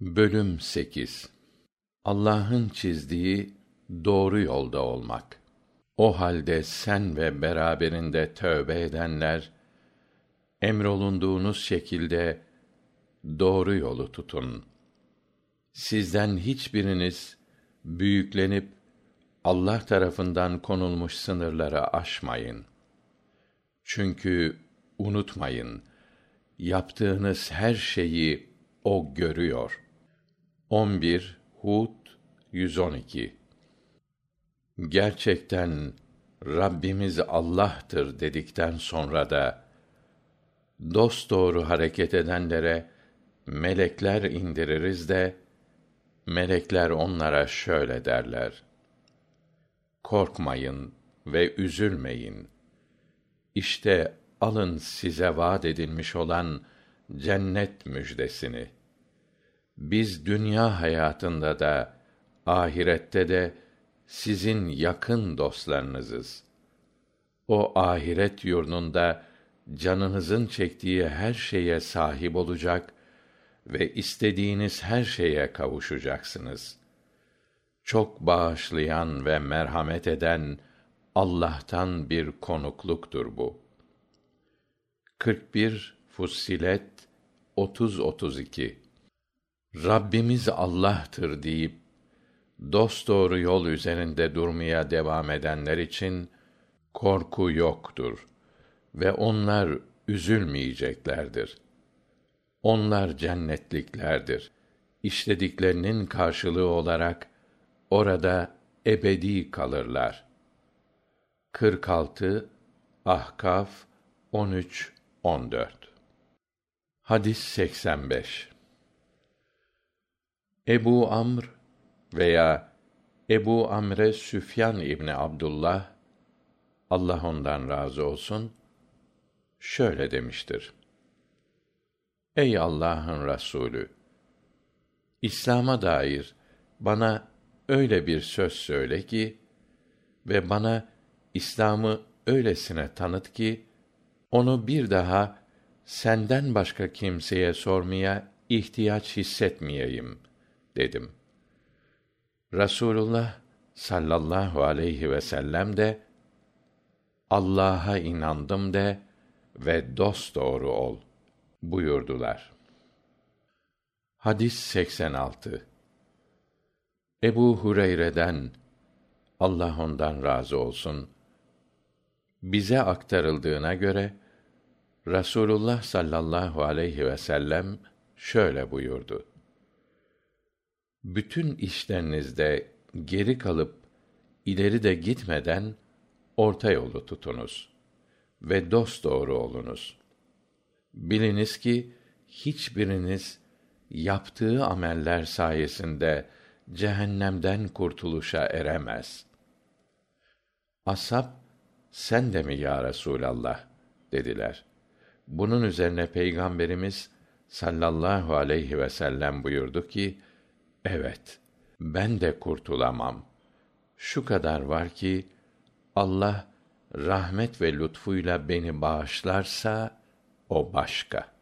Bölüm 8 Allah'ın çizdiği doğru yolda olmak. O halde sen ve beraberinde tövbe edenler emrolunduğunuz şekilde doğru yolu tutun. Sizden hiçbiriniz büyüklenip Allah tarafından konulmuş sınırları aşmayın. Çünkü unutmayın, yaptığınız her şeyi o görüyor.'' 11 Hud 112 Gerçekten Rabbimiz Allah'tır dedikten sonra da dost doğru hareket edenlere melekler indiririz de melekler onlara şöyle derler: Korkmayın ve üzülmeyin. İşte alın size vaad edilmiş olan cennet müjdesini.'' Biz dünya hayatında da ahirette de sizin yakın dostlarınızız. O ahiret yurdunda canınızın çektiği her şeye sahip olacak ve istediğiniz her şeye kavuşacaksınız. Çok bağışlayan ve merhamet eden Allah'tan bir konukluktur bu. 41 Fussilet 30 32 Rabbimiz Allah'tır deyip dosdoğru yol üzerinde durmaya devam edenler için korku yoktur ve onlar üzülmeyeceklerdir. Onlar cennetliklerdir. İşlediklerinin karşılığı olarak orada ebedi kalırlar. 46 Ahkaf 13 14 Hadis 85 Ebu Amr veya Ebu Amre Süfyan İbni Abdullah Allah ondan razı olsun şöyle demiştir. Ey Allah'ın Resulü İslam'a dair bana öyle bir söz söyle ki ve bana İslam'ı öylesine tanıt ki onu bir daha senden başka kimseye sormaya ihtiyaç hissetmeyeyim.'' Dedim. Rasulullah sallallahu aleyhi ve sellem de Allah'a inandım de ve dost doğru ol buyurdular. Hadis 86 Ebu Hureyre'den Allah ondan razı olsun bize aktarıldığına göre Rasulullah sallallahu aleyhi ve sellem şöyle buyurdu bütün işlerinizde geri kalıp ileri de gitmeden orta yolu tutunuz ve dost doğru olunuz. Biliniz ki hiçbiriniz yaptığı ameller sayesinde cehennemden kurtuluşa eremez. Ashab, sen de mi ya Resûlallah? dediler. Bunun üzerine Peygamberimiz sallallahu aleyhi ve sellem buyurdu ki, Evet, ben de kurtulamam. Şu kadar var ki Allah rahmet ve lütfuyla beni bağışlarsa o başka.''